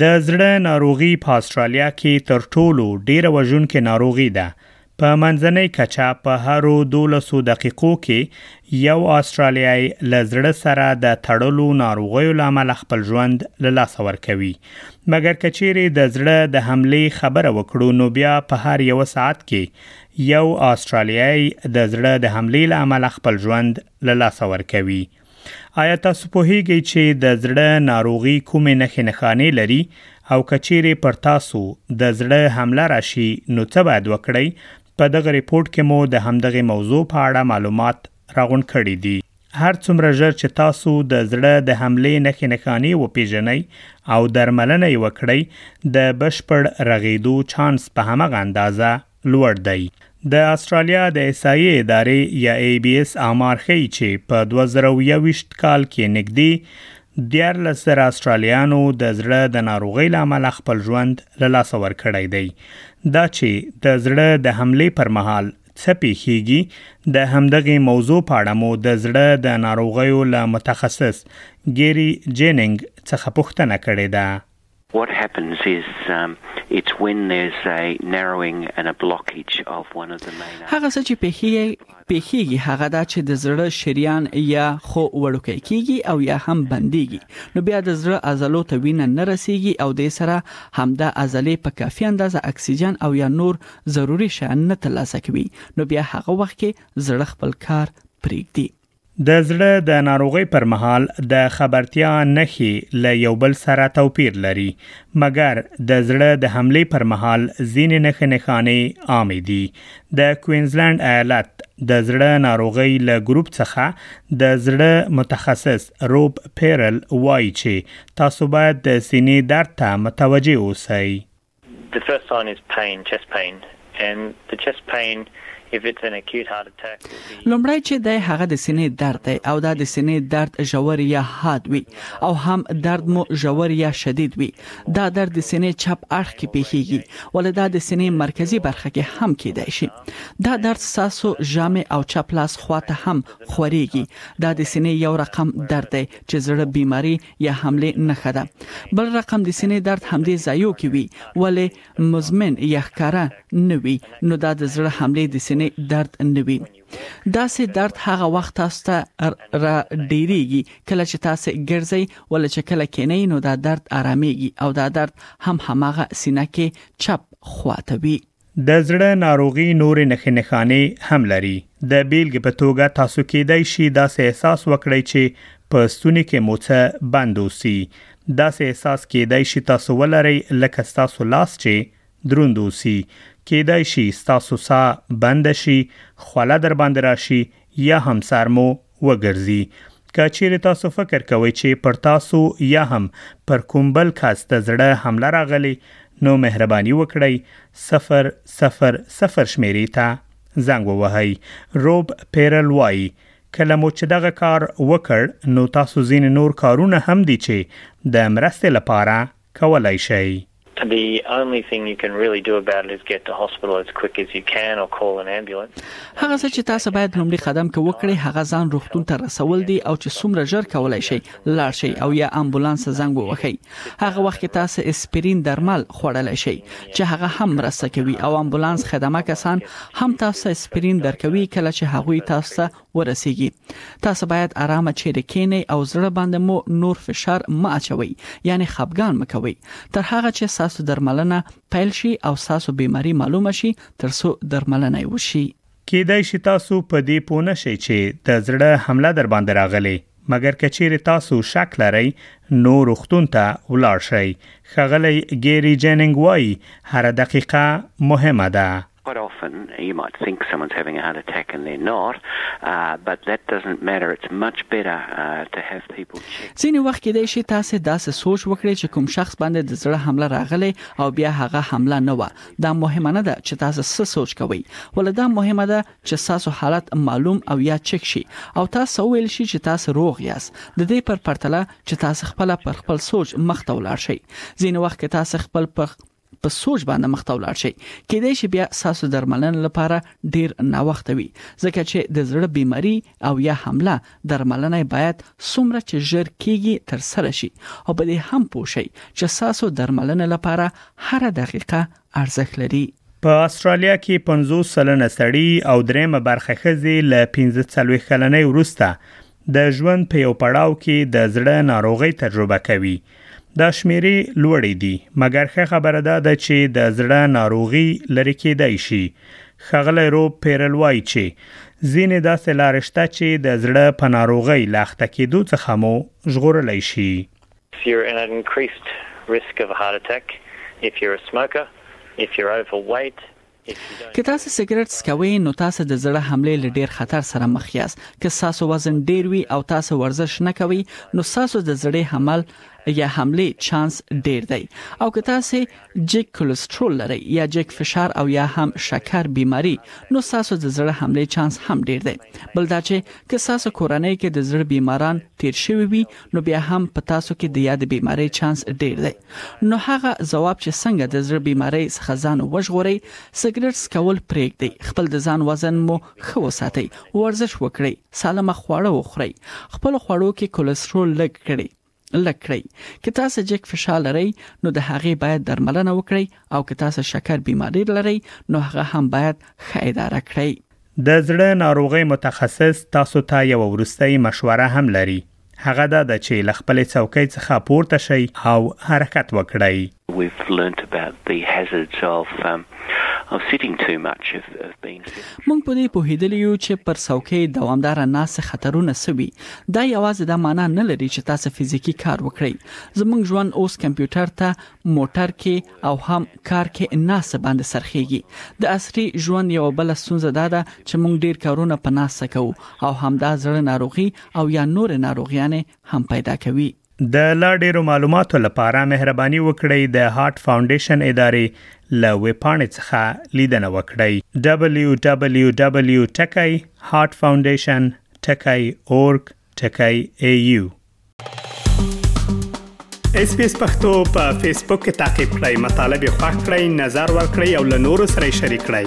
د زړه ناروغي په استرالیا کې تر ټولو ډیره وژونکې ناروغي ده په منځنۍ کچه په هرو 12 دقیقو کې یو استرالیای له زړه سره د تړلو ناروغیو لامل خپل ژوند له لاسه ورکوي مګر کچيري د زړه د حمله خبره وکړو نو بیا په هر یو ساعت کې یو استرالیای د زړه د حمله لامل خپل ژوند له لاسه ورکوي آیا تاسو پوهیږئ چې د زړه ناروغي کومې نښې نښانې لري او کچيرې پر تاسو د زړه حمله راشي نو څه باید وکړئ په دغه ریپورت کې مو د همدغه موضوع په اړه معلومات راغونډ کړي دي هر څومره ژر چې تاسو د زړه د حملې نښې نښانې وپیژنئ او درملنه یې وکړئ د بشپړ رغیدو چانس په همغه اندازه لوړ دی. د اسټرالیا د احصایې ادارې یا ای بي اس آمار ښيي چې په 2021 کال کې نږدې 14 زره اسټرالیانو د زړه د ناروغۍ له امله خپل ژوند له لاسه ورکړی دی دا چې د زړه د حملې پر مهال څه پیښیږي د همدغې موضوع په اړه مو د زړه د ناروغیو له متخصص ګيري جيننګ څخه پوښتنه کړې ده What happens is it's when there's a narrowing and a blockage of one of the main arteries. هغه څه چې پیښیږي پیښیږي هغه دا چې د زړه شریان یا خو وړوکی کیږي او یا هم بنديږي نو بیا د زړه عضلو ته وینه نه رسیږي او د سره همدا عضلې په کافي اندازه اکسیجن او یا نور ضروري شیان نه ترلاسه کوي نو بیا هغه وخت کې زړه خپل کار پریږدي د زړه د ناروغۍ پر مهال د خبرتیا نښې له یو بل سره توپیر لري مګر د زړه د حمله پر مهال ځینې نښې نښانې عامې دي د کوینزلند ایالت د زړه ناروغۍ له ګروپ څخه د زړه متخصص روب پیرل وایي چې تاسو باید د سینې درد ته متوجه اوسئ لومړی چې دی هغه د سینې درد دی او دا د سینې درد ژور یا حاد وي او هم درد مو ژور یا شدید وي دا درد د سینې چپ اړخ کې پیښیږي ولې دا د سینې مرکزی برخه کې هم کیدای شي دا درد ساسو جامع او چپ لاس خواته هم خوريږي دا د سینې یو رقم درد دی چې زړه بیماری یا حملې نښه ده بل رقم د سینې درد همدې ځایو کې وي ولې مزمن یا ښکاره نه وي نو دا د زړه حملې د سینې درد نه وي دا سه درد هغه وخت تاسو ته را ډیریږي کله چې تاسو ګرځي ولې چې کله کې نه نو دا درد آراميږي او دا درد هم هماغه سینه کې چپ خواته وي د زړه ناروغي نورې نښې نښانې هم لري. د بیلګې په توګه تاسو کیدای شي داسې احساس وکړئ چې په ستوني کې مو څه بند اوسي. داسې احساس کیدای شي تاسو ولرئ لکه ستاسو لاس چې دروند اوسي. کیدای شي ستاسو ساه بنده شي، خوله درباندې راشي یا هم سر مو وګرځي که چیرې تاسو فکر کوئ چې پر تاسو یا هم پر کوم بل کس د زړه حمله راغلې نو مهرباني وکړئ صفر صفر صفر شمیرې ته زنګ ووهئ روب پیرل وایي کله مو چې دغه کار وکړ نو تاسو ځینې نور کارونه هم دي چې د مرستې لپاره کولای شی. هغه څه چې تاسو باید لومړي قدم کې وکړئ هغه ځان روغتون ته رسول دي او چې څومره ژر کولای شئ لاړ شئ او یا امبولانس ته زنګ ووهئ هغه وخت کې تاسو اسپرین درمل خوړلای شئ چې هغه هم مرسته کوي او امبولانس خدمه کسان هم تاسو ته اسپرین درکوي کله چې هغوی تاسو ته ورسیږي تاسو باید آرامه چیرې کینئ او زړه باندې مو نور فشار مه اچوي یعنی خپګان مکوي تر هغه چې تاسو درملنه پیل شي او تاسو بیماری معلومه شي تر څو درملنه وشي کېدای شي تاسو په دې پوه نه شئ چې د زړه حمله در باندې راغلې مګر که چیرې تاسو شک لرئ نو روغتون ته ولاړ شئ ښاغلی ګیری جیننګ وایي هره دقیقه مهمه ده Quite often you might think someone's having a heart attack and they're not, uh, but that doesn't matter. It's much better uh, to have people check. ځینې وخت کې دی شي تاسو داسې سوچ وکړئ چې کوم شخص باندې د زړه حمله راغله او بیا هغه حمله نه و دا مهمه نه ده چې تاسو څه سوچ کوئ ولدا مهمه ده چې تاسو حالت معلوم او یا چک شي او تاسو ویل شي چې تاسو روغ یاست د دې پر پرتله چې تاسو خپل پر خپل سوچ مخ ته ولاړ شئ ځینې وخت کې تاسو خپل پر په سوچ باندې مخته ولاړ شي کېدای شي بیا ساسو درملنه لپاره ډیر ناوخته وي ځکه چې د زړه بیماری او یا حمله درملنه باید څومره چې ژر کیږي تر سره شي او په دې هم پوه شي چې ساسو درملنه لپاره هر دقیقه ارزښت لري په استرالیا کې 50 سلنه سړي او درېمه برخه ښځې له 15 کلنۍ وروسته د ژوند په یو پړاو کې د زړه ناروغۍ تجربه کوي دا شمیرې لوړې دي مګر ښه خبره دا ده چې د زړه ناروغي لرې کېدای شي خغله رو پیرل وای چې ځینې داسې لارې شته چې د زړه په ناروغۍ له اخته کېدو څخه مو ژغورلی شي If you're in an increased risk of a heart attack, if you're a smoker, if you're overweight, که تاسو سګرټ څکوئ نو تاسو د زړه حملې له ډیر خطر سره مخ یاست. که ستاسو وزن ډیر وي او تاسو ورزش نه کوئ نو ستاسو د زړې حمل یا حملې چانس ډیر دی او که تاسو جګ کلسترول لرئ یا جګ فشار او یا هم شکر بیماری نو ستاسو د زړه حملې چانس هم ډیر دی. بل دا چې که ستاسو کورنۍ کې د زړه بیماران تیر شوي وي نو بیا هم په تاسو کې د یاد بیماری چانس ډیر دی نو هغه ځواب چې څنګه د زړه بیماری څخه ځان وژغورئ سګریټ سکول پریږدئ خپل د ځان وزن مو ښه وساتئ ورزش وکړئ سالمه خواړه وخورئ خپل خوړو کې کولیسټرول لږ کړئ لږ کړئ که تاسو جګ فشار لرئ نو د هغې باید درملنه وکړئ او که تاسو شکر بیماری لرئ نو هغه هم باید ښه اداره کړئ د زړه ناروغۍ متخصص تاسو ته یو وروستۍ مشوره هم لري هغه دا ده چې له خپلې څوکۍ څخه پورته شئ او حرکت وکړئ. موږ په دې پوهیدلي یو چې پر څوکۍ دوامداره ناستې خطرونه څه وي. دا یوازې دا مانا نه لري چې تاسو فزیکي کار وکړئ. زموږ ژوند اوس کمپیوټر ته، موټر کې او هم کار کې ناسه باندې سرخېږي د عصري ژوند یو بل ستونزه دا ده چې موږ ډیر کارونه په ناسه کوو او همدا زړه ناروغي او یا نور ناروغیانه هم پیدا کوي د لا ډیرو معلوماتو لپاره مهرباني وکړئ د هارت فاونډیشن ادارې له ویبپاڼې څخه لیدنه وکړئ www.heartfoundation.org.au اس پی اس پختو په فیسبوک کې تا کې پلی مطلب یو فاک کړئ نظر ور کړئ او له نورو سره شریک کړئ